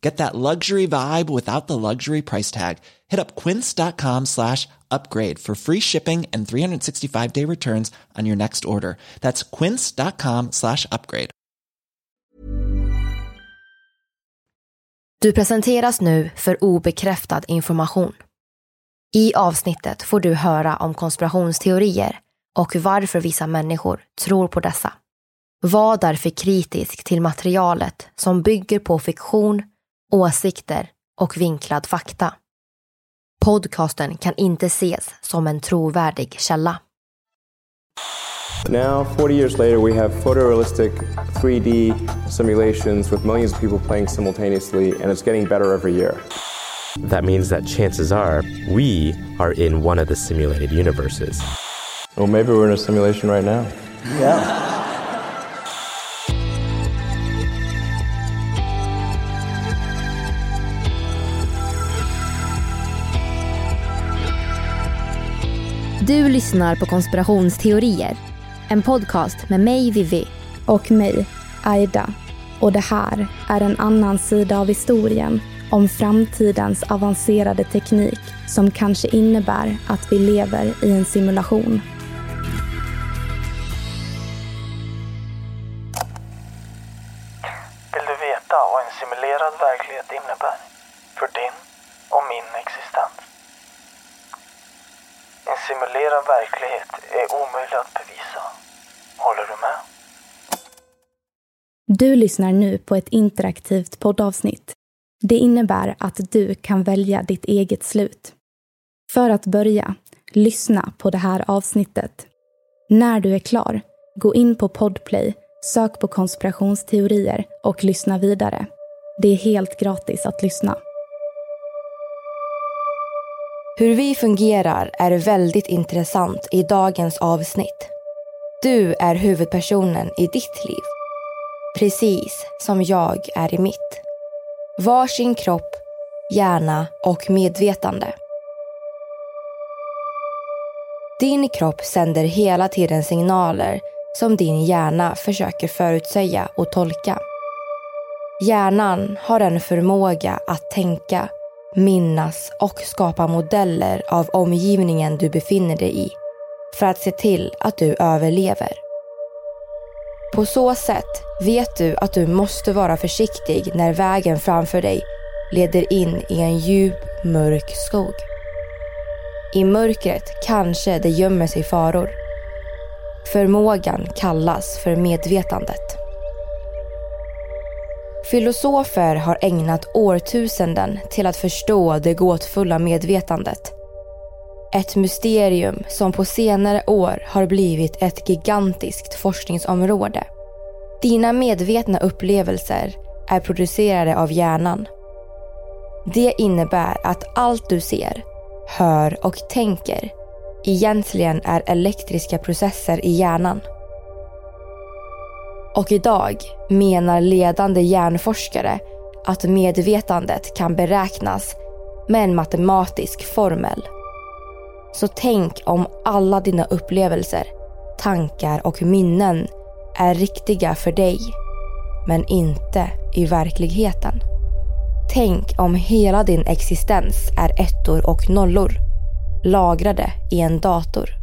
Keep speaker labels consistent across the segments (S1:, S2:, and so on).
S1: Get that luxury vibe without the luxury price tag. Hit up quince.com slash upgrade for free shipping and 365-day returns on your next order. That's quince.com slash upgrade.
S2: Du presenteras nu för obekräftad information. I avsnittet får du höra om konspirationsteorier och varför vissa människor tror på dessa. Var därför kritisk till materialet som bygger på fiktion, åsikter och vinklad fakta. Podcasten kan inte ses som en trovärdig källa.
S3: Now, 40 years later, we have photorealistic 3D simulations with millions of people playing simultaneously, and it's getting better every year.
S4: That means that chances are we are in one of the simulated universes.
S3: Well, maybe we're in a simulation right now.
S5: Yeah.
S2: Du lyssnar på konspirationsteorier. En podcast med mig, Vivi.
S6: Och mig, Aida. Och det här är en annan sida av historien om framtidens avancerade teknik som kanske innebär att vi lever i en simulation.
S5: Vill du veta vad en simulerad verklighet innebär för din och min existens? En simulerad verklighet är omöjlig att bevisa. Håller du med?
S6: Du lyssnar nu på ett interaktivt poddavsnitt. Det innebär att du kan välja ditt eget slut. För att börja, lyssna på det här avsnittet. När du är klar, gå in på Podplay, sök på konspirationsteorier och lyssna vidare. Det är helt gratis att lyssna.
S2: Hur vi fungerar är väldigt intressant i dagens avsnitt. Du är huvudpersonen i ditt liv. Precis som jag är i mitt. Varsin kropp, hjärna och medvetande. Din kropp sänder hela tiden signaler som din hjärna försöker förutsäga och tolka. Hjärnan har en förmåga att tänka, minnas och skapa modeller av omgivningen du befinner dig i för att se till att du överlever. På så sätt vet du att du måste vara försiktig när vägen framför dig leder in i en djup, mörk skog. I mörkret kanske det gömmer sig faror. Förmågan kallas för medvetandet. Filosofer har ägnat årtusenden till att förstå det gåtfulla medvetandet. Ett mysterium som på senare år har blivit ett gigantiskt forskningsområde. Dina medvetna upplevelser är producerade av hjärnan. Det innebär att allt du ser, hör och tänker egentligen är elektriska processer i hjärnan. Och idag menar ledande hjärnforskare att medvetandet kan beräknas med en matematisk formel. Så tänk om alla dina upplevelser tankar och minnen är riktiga för dig, men inte i verkligheten. Tänk om hela din existens är ettor och nollor, lagrade i en dator.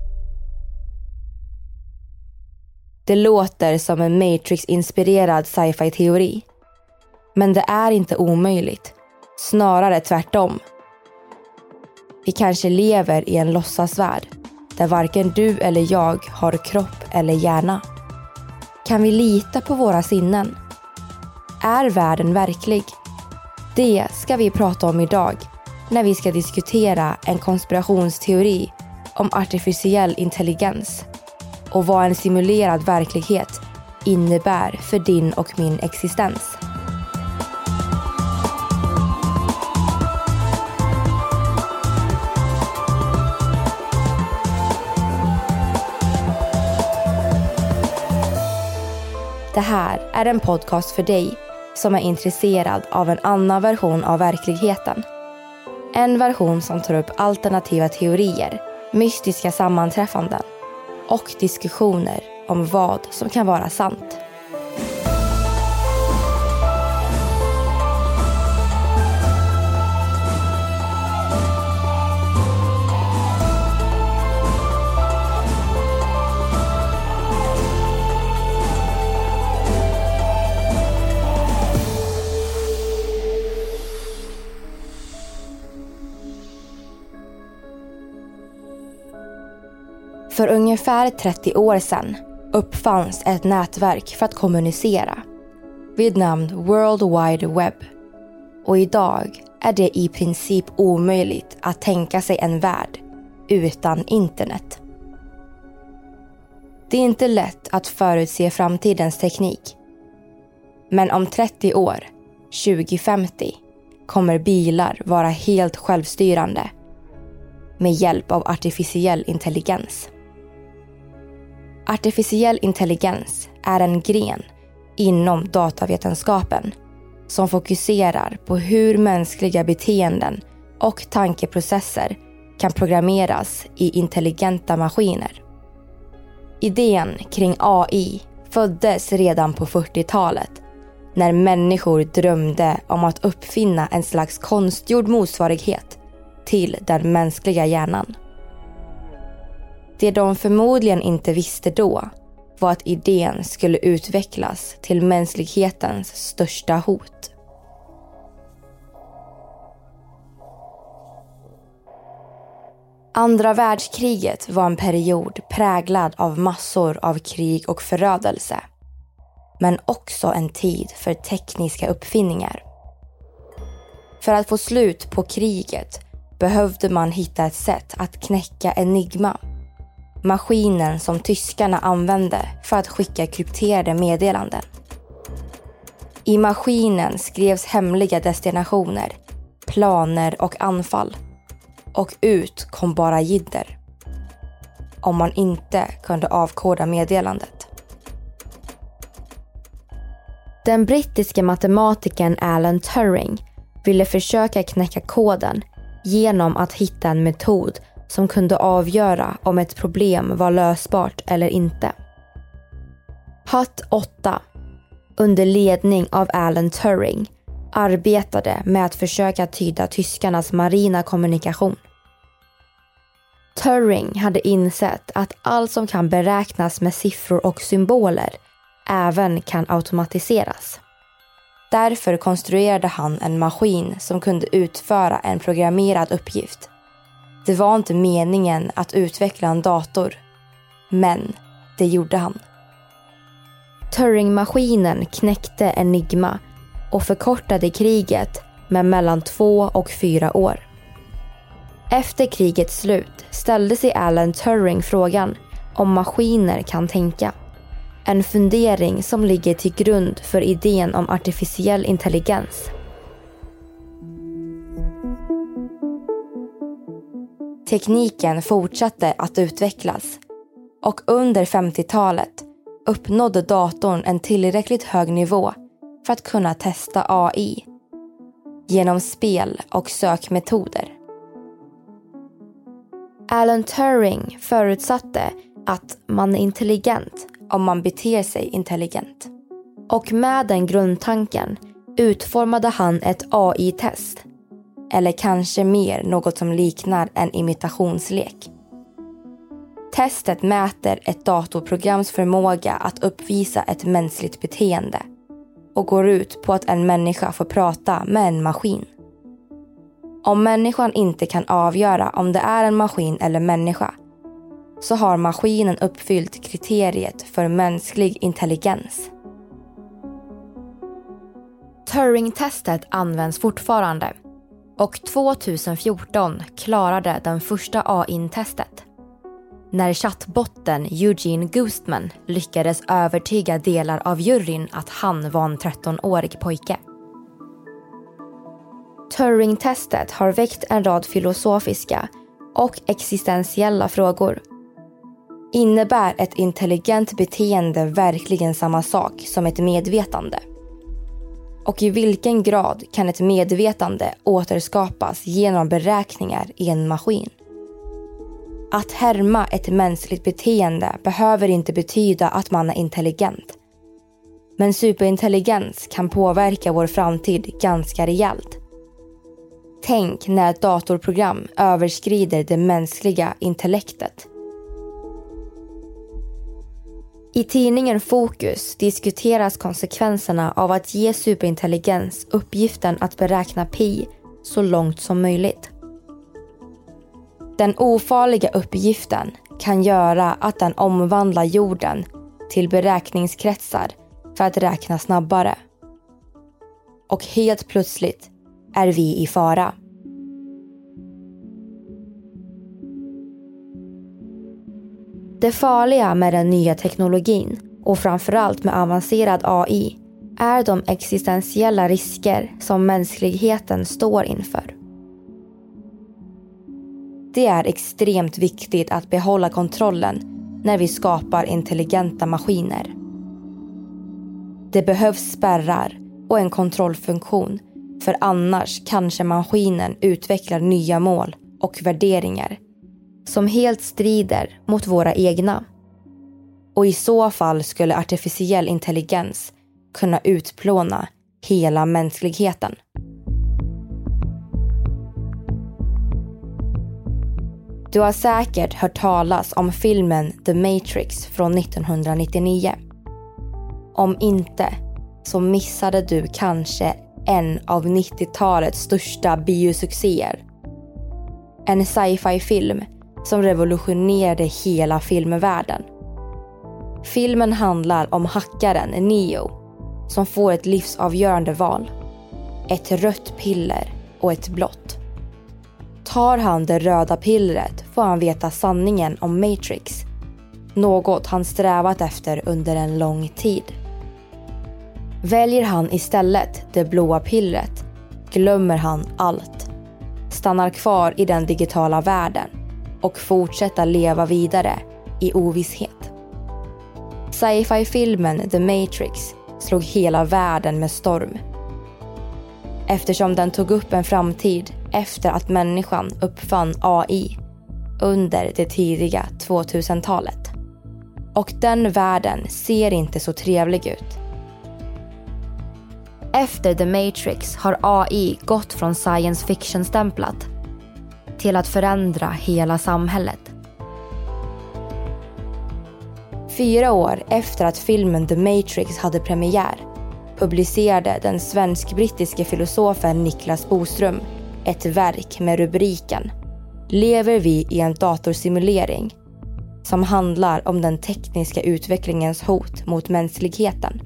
S2: Det låter som en Matrix-inspirerad sci-fi teori. Men det är inte omöjligt. Snarare tvärtom. Vi kanske lever i en låtsasvärld där varken du eller jag har kropp eller hjärna. Kan vi lita på våra sinnen? Är världen verklig? Det ska vi prata om idag när vi ska diskutera en konspirationsteori om artificiell intelligens och vad en simulerad verklighet innebär för din och min existens. Det här är en podcast för dig som är intresserad av en annan version av verkligheten. En version som tar upp alternativa teorier, mystiska sammanträffanden och diskussioner om vad som kan vara sant. För ungefär 30 år sedan uppfanns ett nätverk för att kommunicera vid namn World Wide Web. Och idag är det i princip omöjligt att tänka sig en värld utan internet. Det är inte lätt att förutse framtidens teknik. Men om 30 år, 2050, kommer bilar vara helt självstyrande med hjälp av artificiell intelligens. Artificiell intelligens är en gren inom datavetenskapen som fokuserar på hur mänskliga beteenden och tankeprocesser kan programmeras i intelligenta maskiner. Idén kring AI föddes redan på 40-talet när människor drömde om att uppfinna en slags konstgjord motsvarighet till den mänskliga hjärnan. Det de förmodligen inte visste då var att idén skulle utvecklas till mänsklighetens största hot. Andra världskriget var en period präglad av massor av krig och förödelse. Men också en tid för tekniska uppfinningar. För att få slut på kriget behövde man hitta ett sätt att knäcka Enigma maskinen som tyskarna använde för att skicka krypterade meddelanden. I maskinen skrevs hemliga destinationer, planer och anfall. Och ut kom bara jidder. Om man inte kunde avkoda meddelandet. Den brittiske matematikern Alan Turing ville försöka knäcka koden genom att hitta en metod som kunde avgöra om ett problem var lösbart eller inte. HUT 8, under ledning av Alan Turing, arbetade med att försöka tyda tyskarnas marina kommunikation. Turing hade insett att allt som kan beräknas med siffror och symboler även kan automatiseras. Därför konstruerade han en maskin som kunde utföra en programmerad uppgift det var inte meningen att utveckla en dator. Men det gjorde han. Turing-maskinen knäckte Enigma och förkortade kriget med mellan två och fyra år. Efter krigets slut ställde sig Alan Turing frågan om maskiner kan tänka. En fundering som ligger till grund för idén om artificiell intelligens. Tekniken fortsatte att utvecklas och under 50-talet uppnådde datorn en tillräckligt hög nivå för att kunna testa AI genom spel och sökmetoder. Alan Turing förutsatte att man är intelligent om man beter sig intelligent. Och med den grundtanken utformade han ett AI-test. Eller kanske mer något som liknar en imitationslek. Testet mäter ett datorprograms förmåga att uppvisa ett mänskligt beteende och går ut på att en människa får prata med en maskin. Om människan inte kan avgöra om det är en maskin eller människa så har maskinen uppfyllt kriteriet för mänsklig intelligens. Turing-testet används fortfarande och 2014 klarade den första AI-testet när chattbotten Eugene Gustman lyckades övertyga delar av juryn att han var en 13-årig pojke. Turing-testet har väckt en rad filosofiska och existentiella frågor. Innebär ett intelligent beteende verkligen samma sak som ett medvetande? Och i vilken grad kan ett medvetande återskapas genom beräkningar i en maskin? Att härma ett mänskligt beteende behöver inte betyda att man är intelligent. Men superintelligens kan påverka vår framtid ganska rejält. Tänk när ett datorprogram överskrider det mänskliga intellektet. I tidningen Fokus diskuteras konsekvenserna av att ge superintelligens uppgiften att beräkna pi så långt som möjligt. Den ofarliga uppgiften kan göra att den omvandlar jorden till beräkningskretsar för att räkna snabbare. Och helt plötsligt är vi i fara. Det farliga med den nya teknologin och framförallt med avancerad AI är de existentiella risker som mänskligheten står inför. Det är extremt viktigt att behålla kontrollen när vi skapar intelligenta maskiner. Det behövs spärrar och en kontrollfunktion för annars kanske maskinen utvecklar nya mål och värderingar som helt strider mot våra egna. Och i så fall skulle artificiell intelligens kunna utplåna hela mänskligheten. Du har säkert hört talas om filmen The Matrix från 1999. Om inte så missade du kanske en av 90-talets största biosuccéer. En sci-fi film som revolutionerade hela filmvärlden. Filmen handlar om hackaren Neo som får ett livsavgörande val. Ett rött piller och ett blått. Tar han det röda pillret får han veta sanningen om Matrix. Något han strävat efter under en lång tid. Väljer han istället det blåa pillret glömmer han allt. Stannar kvar i den digitala världen och fortsätta leva vidare i ovisshet. Sci-fi-filmen The Matrix slog hela världen med storm. Eftersom den tog upp en framtid efter att människan uppfann AI under det tidiga 2000-talet. Och den världen ser inte så trevlig ut. Efter The Matrix har AI gått från science fiction-stämplat till att förändra hela samhället. Fyra år efter att filmen The Matrix hade premiär publicerade den svensk-brittiske filosofen Niklas Boström ett verk med rubriken Lever vi i en datorsimulering? som handlar om den tekniska utvecklingens hot mot mänskligheten.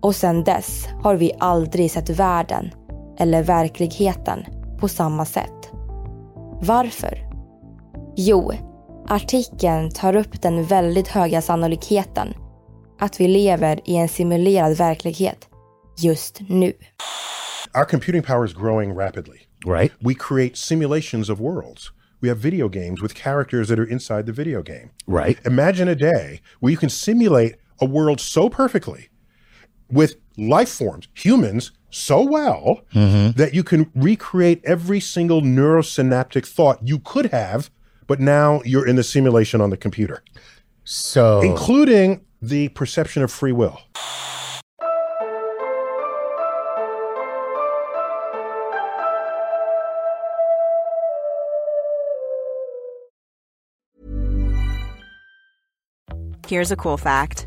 S2: Och sedan dess har vi aldrig sett världen eller verkligheten på samma sätt. Varför? Jo, artikeln tar upp den väldigt höga sannolikheten att vi lever i en simulerad verklighet just nu.
S7: Our computing power is growing rapidly.
S4: Right.
S7: We create simulations of worlds. We have video games with characters that are inside the video game.
S4: Right.
S7: Imagine a day where you can simulate a world so perfectly with life forms, humans, so well mm-hmm. that you can recreate every single neurosynaptic thought you could have but now you're in the simulation on the computer,
S8: So
S7: including the perception of free will.
S9: Here's a cool fact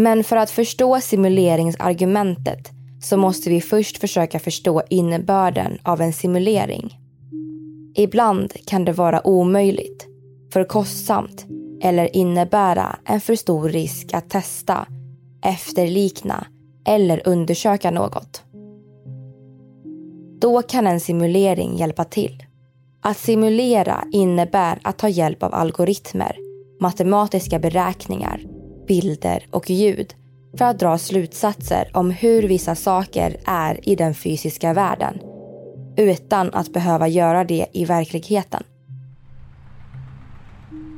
S2: Men för att förstå simuleringsargumentet så måste vi först försöka förstå innebörden av en simulering. Ibland kan det vara omöjligt, för kostsamt eller innebära en för stor risk att testa, efterlikna eller undersöka något. Då kan en simulering hjälpa till. Att simulera innebär att ta hjälp av algoritmer, matematiska beräkningar, bilder och ljud för att dra slutsatser om hur vissa saker är i den fysiska världen utan att behöva göra det i verkligheten.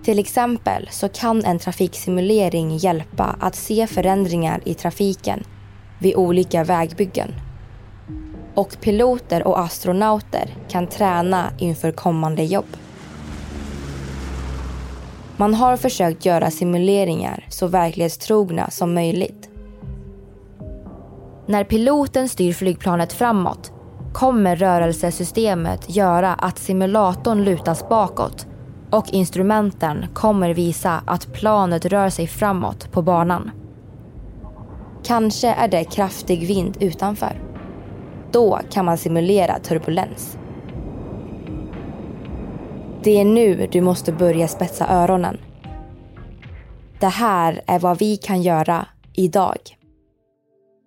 S2: Till exempel så kan en trafiksimulering hjälpa att se förändringar i trafiken vid olika vägbyggen. Och piloter och astronauter kan träna inför kommande jobb. Man har försökt göra simuleringar så verklighetstrogna som möjligt. När piloten styr flygplanet framåt kommer rörelsesystemet göra att simulatorn lutas bakåt och instrumenten kommer visa att planet rör sig framåt på banan. Kanske är det kraftig vind utanför. Då kan man simulera turbulens. Det är nu du måste börja spetsa öronen. Det här är vad vi kan göra idag.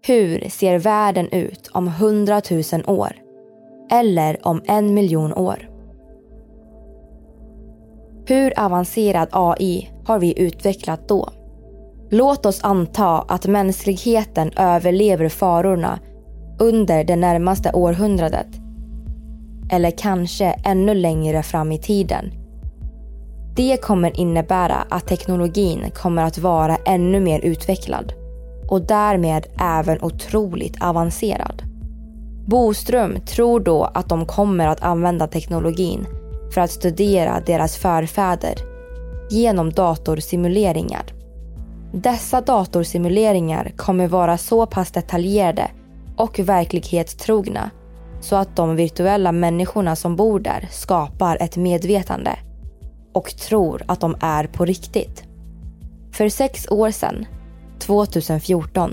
S2: Hur ser världen ut om hundratusen år? Eller om en miljon år? Hur avancerad AI har vi utvecklat då? Låt oss anta att mänskligheten överlever farorna under det närmaste århundradet. Eller kanske ännu längre fram i tiden. Det kommer innebära att teknologin kommer att vara ännu mer utvecklad och därmed även otroligt avancerad. Boström tror då att de kommer att använda teknologin för att studera deras förfäder genom datorsimuleringar. Dessa datorsimuleringar kommer vara så pass detaljerade och verklighetstrogna så att de virtuella människorna som bor där skapar ett medvetande och tror att de är på riktigt. För sex år sedan, 2014,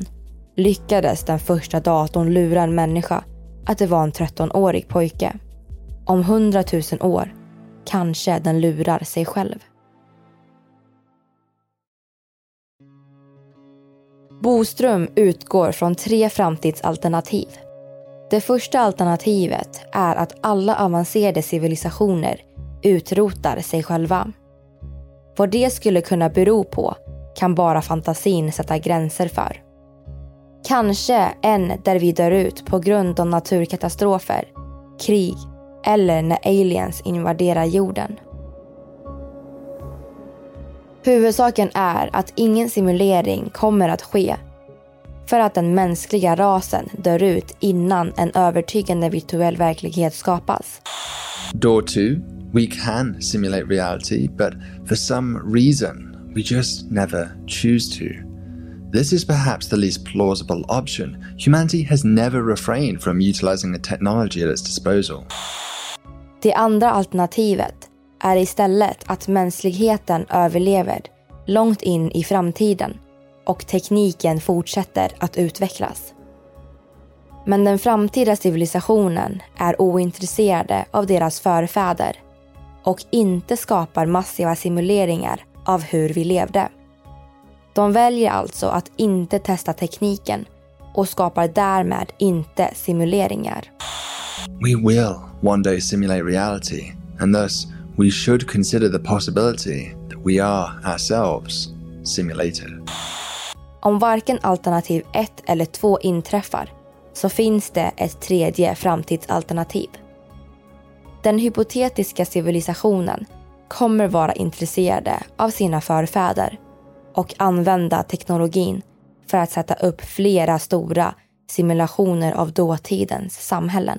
S2: lyckades den första datorn lura en människa att det var en 13-årig pojke. Om 100 000 år kanske den lurar sig själv. Boström utgår från tre framtidsalternativ. Det första alternativet är att alla avancerade civilisationer utrotar sig själva. Vad det skulle kunna bero på kan bara fantasin sätta gränser för. Kanske en där vi dör ut på grund av naturkatastrofer, krig eller när aliens invaderar jorden. Huvudsaken är att ingen simulering kommer att ske för att den mänskliga rasen dör ut innan en övertygande virtuell verklighet skapas.
S8: Door 2. We can simulate reality, but for some reason we just never choose to. This is perhaps the least plausible option. Humanity has never refrained from utilizing the technology at its disposal.
S2: Det andra alternativet är istället att mänskligheten överlever långt in i framtiden och tekniken fortsätter att utvecklas. Men den framtida civilisationen är ointresserade av deras förfäder och inte skapar massiva simuleringar av hur vi levde. De väljer alltså att inte testa tekniken och skapar därmed inte simuleringar.
S8: We will one day simulate reality, and thus we should consider the possibility that we are ourselves simulated.
S2: Om varken alternativ 1 eller 2 inträffar så finns det ett tredje framtidsalternativ. Den hypotetiska civilisationen kommer vara intresserade av sina förfäder och använda teknologin för att sätta upp flera stora simulationer av dåtidens samhällen.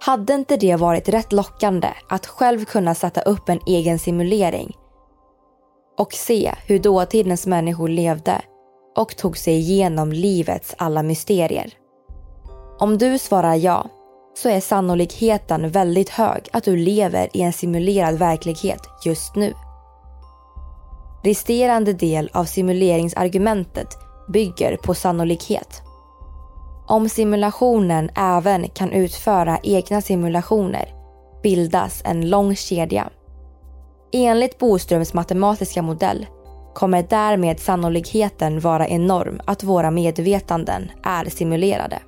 S2: Hade inte det varit rätt lockande att själv kunna sätta upp en egen simulering och se hur dåtidens människor levde och tog sig igenom livets alla mysterier? Om du svarar ja så är sannolikheten väldigt hög att du lever i en simulerad verklighet just nu. Resterande del av simuleringsargumentet bygger på sannolikhet. Om simulationen även kan utföra egna simulationer bildas en lång kedja. Enligt Boströms matematiska modell kommer därmed sannolikheten vara enorm att våra medvetanden är simulerade.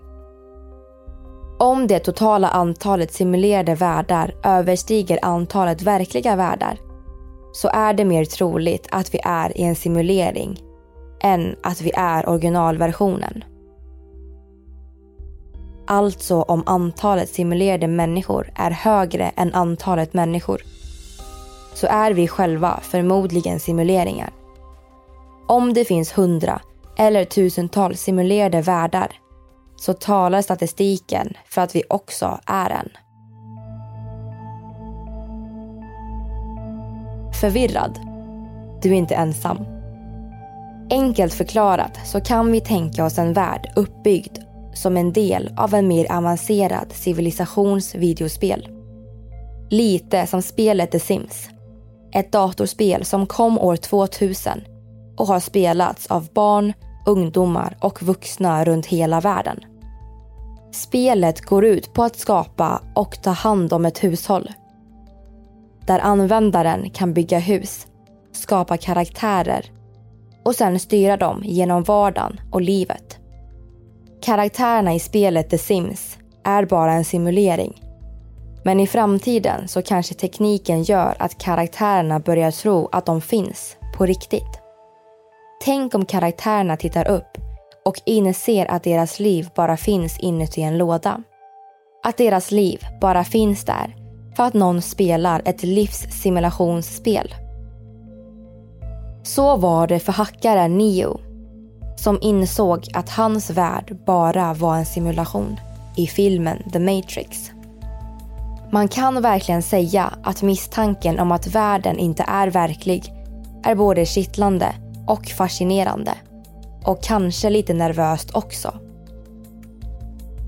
S2: Om det totala antalet simulerade världar överstiger antalet verkliga världar så är det mer troligt att vi är i en simulering än att vi är originalversionen. Alltså om antalet simulerade människor är högre än antalet människor så är vi själva förmodligen simuleringar. Om det finns 100 eller tusentals simulerade världar så talar statistiken för att vi också är en. Förvirrad? Du är inte ensam. Enkelt förklarat så kan vi tänka oss en värld uppbyggd som en del av en mer avancerad civilisations videospel. Lite som spelet The Sims. Ett datorspel som kom år 2000 och har spelats av barn, ungdomar och vuxna runt hela världen. Spelet går ut på att skapa och ta hand om ett hushåll. Där användaren kan bygga hus, skapa karaktärer och sen styra dem genom vardagen och livet. Karaktärerna i spelet The Sims är bara en simulering. Men i framtiden så kanske tekniken gör att karaktärerna börjar tro att de finns på riktigt. Tänk om karaktärerna tittar upp och inser att deras liv bara finns inuti en låda. Att deras liv bara finns där för att någon spelar ett livssimulationsspel. Så var det för hackaren Neo som insåg att hans värld bara var en simulation i filmen The Matrix. Man kan verkligen säga att misstanken om att världen inte är verklig är både kittlande och fascinerande. Och kanske lite nervöst också.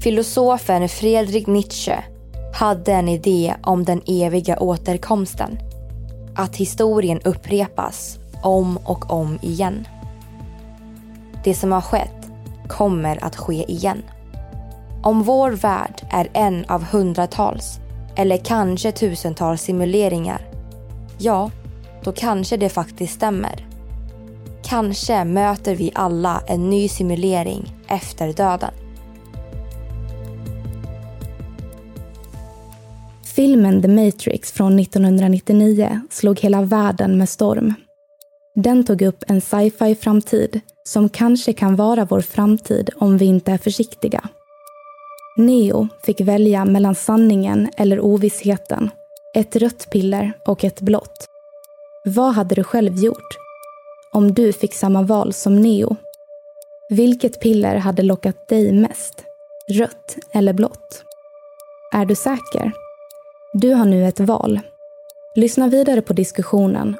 S2: Filosofen Friedrich Nietzsche hade en idé om den eviga återkomsten. Att historien upprepas om och om igen. Det som har skett kommer att ske igen. Om vår värld är en av hundratals eller kanske tusentals simuleringar, ja, då kanske det faktiskt stämmer. Kanske möter vi alla en ny simulering efter döden.
S6: Filmen The Matrix från 1999 slog hela världen med storm. Den tog upp en sci-fi framtid som kanske kan vara vår framtid om vi inte är försiktiga. Neo fick välja mellan sanningen eller ovissheten, ett rött piller och ett blått. Vad hade du själv gjort? Om du fick samma val som Neo? Vilket piller hade lockat dig mest? Rött eller blått? Är du säker? Du har nu ett val. Lyssna vidare på diskussionen.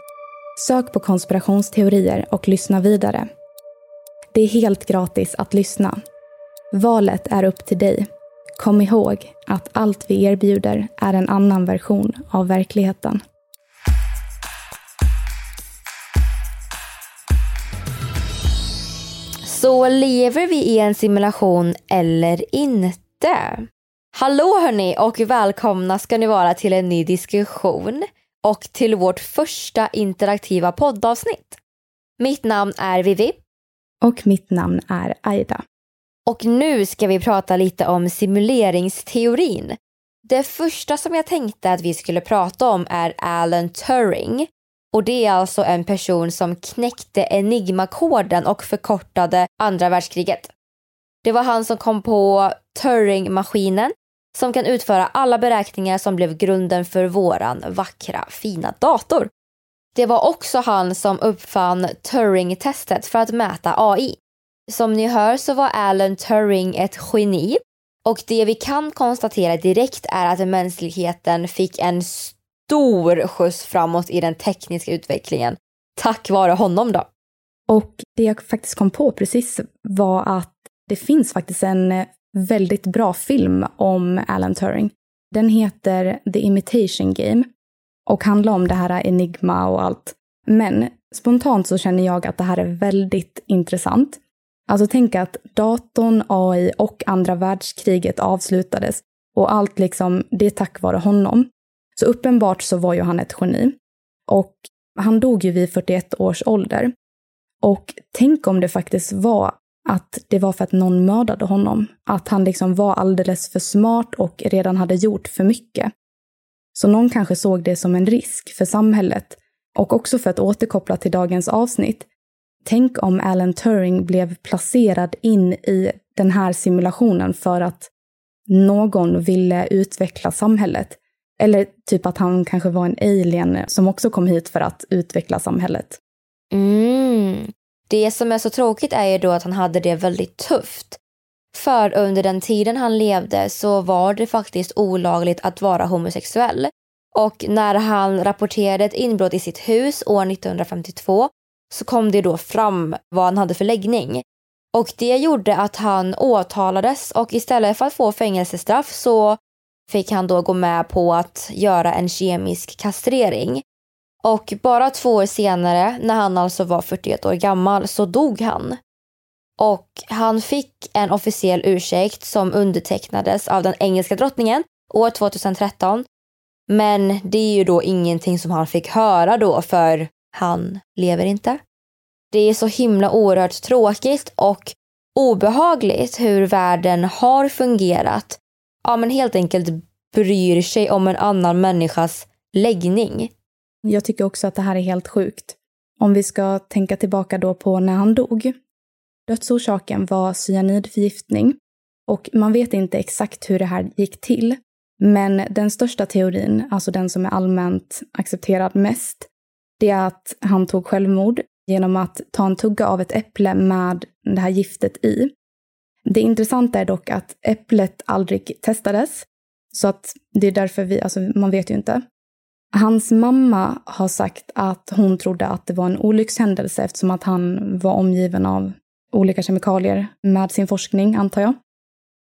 S6: Sök på konspirationsteorier och lyssna vidare. Det är helt gratis att lyssna. Valet är upp till dig. Kom ihåg att allt vi erbjuder är en annan version av verkligheten.
S2: Så lever vi i en simulation eller inte? Hallå hörni och välkomna ska ni vara till en ny diskussion och till vårt första interaktiva poddavsnitt. Mitt namn är Vivi.
S6: Och mitt namn är Aida.
S2: Och nu ska vi prata lite om simuleringsteorin. Det första som jag tänkte att vi skulle prata om är Alan Turing. Och det är alltså en person som knäckte enigmakoden och förkortade andra världskriget. Det var han som kom på Turing-maskinen som kan utföra alla beräkningar som blev grunden för våran vackra fina dator. Det var också han som uppfann Turing-testet för att mäta AI. Som ni hör så var Alan Turing ett geni och det vi kan konstatera direkt är att mänskligheten fick en stor skjuts framåt i den tekniska utvecklingen tack vare honom då.
S6: Och det jag faktiskt kom på precis var att det finns faktiskt en väldigt bra film om Alan Turing. Den heter The Imitation Game och handlar om det här enigma och allt. Men spontant så känner jag att det här är väldigt intressant. Alltså tänk att datorn, AI och andra världskriget avslutades och allt liksom, det är tack vare honom. Så uppenbart så var ju han ett geni. Och han dog ju vid 41 års ålder. Och tänk om det faktiskt var att det var för att någon mördade honom. Att han liksom var alldeles för smart och redan hade gjort för mycket. Så någon kanske såg det som en risk för samhället. Och också för att återkoppla till dagens avsnitt. Tänk om Alan Turing blev placerad in i den här simulationen för att någon ville utveckla samhället. Eller typ att han kanske var en alien som också kom hit för att utveckla samhället.
S2: Mm. Det som är så tråkigt är ju då att han hade det väldigt tufft. För under den tiden han levde så var det faktiskt olagligt att vara homosexuell. Och när han rapporterade ett inbrott i sitt hus år 1952 så kom det då fram vad han hade för läggning. Och det gjorde att han åtalades och istället för att få fängelsestraff så fick han då gå med på att göra en kemisk kastrering. Och bara två år senare, när han alltså var 41 år gammal, så dog han. Och han fick en officiell ursäkt som undertecknades av den engelska drottningen år 2013. Men det är ju då ingenting som han fick höra då för han lever inte. Det är så himla oerhört tråkigt och obehagligt hur världen har fungerat. Ja, men helt enkelt bryr sig om en annan människas läggning.
S6: Jag tycker också att det här är helt sjukt. Om vi ska tänka tillbaka då på när han dog. Dödsorsaken var cyanidförgiftning och man vet inte exakt hur det här gick till. Men den största teorin, alltså den som är allmänt accepterad mest, det är att han tog självmord genom att ta en tugga av ett äpple med det här giftet i. Det intressanta är dock att äpplet aldrig testades, så att det är därför vi, alltså man vet ju inte. Hans mamma har sagt att hon trodde att det var en olyckshändelse eftersom att han var omgiven av olika kemikalier med sin forskning, antar jag.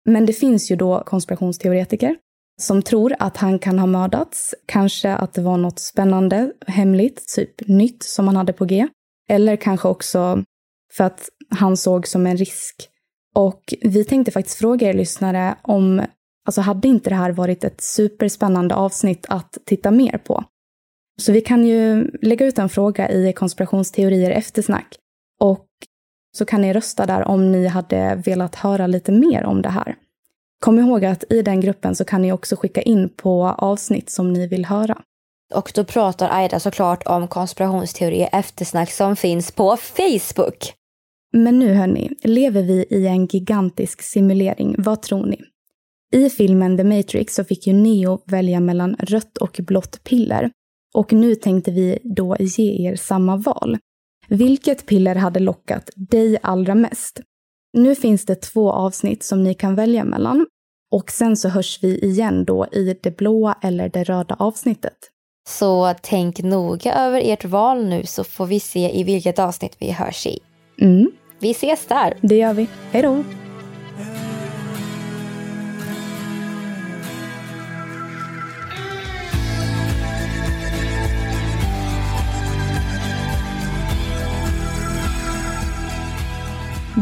S6: Men det finns ju då konspirationsteoretiker som tror att han kan ha mördats, kanske att det var något spännande, hemligt, typ nytt som han hade på G. Eller kanske också för att han såg som en risk. Och vi tänkte faktiskt fråga er lyssnare om, alltså hade inte det här varit ett superspännande avsnitt att titta mer på? Så vi kan ju lägga ut en fråga i konspirationsteorier eftersnack. Och så kan ni rösta där om ni hade velat höra lite mer om det här. Kom ihåg att i den gruppen så kan ni också skicka in på avsnitt som ni vill höra.
S2: Och då pratar Aida såklart om konspirationsteorier eftersnack som finns på Facebook.
S6: Men nu hörni, lever vi i en gigantisk simulering? Vad tror ni? I filmen The Matrix så fick ju Neo välja mellan rött och blått piller. Och nu tänkte vi då ge er samma val. Vilket piller hade lockat dig allra mest? Nu finns det två avsnitt som ni kan välja mellan. Och sen så hörs vi igen då i det blåa eller det röda avsnittet.
S2: Så tänk noga över ert val nu så får vi se i vilket avsnitt vi hörs i.
S6: Mm.
S2: Vi ses där.
S6: Det gör vi. Hej då!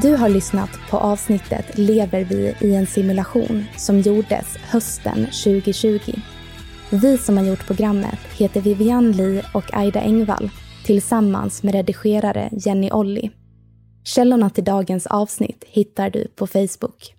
S6: Du har lyssnat på avsnittet Lever vi i en simulation som gjordes hösten 2020. Vi som har gjort programmet heter Vivian Lee och Aida Engvall tillsammans med redigerare Jenny Olli. Källorna till dagens avsnitt hittar du på Facebook.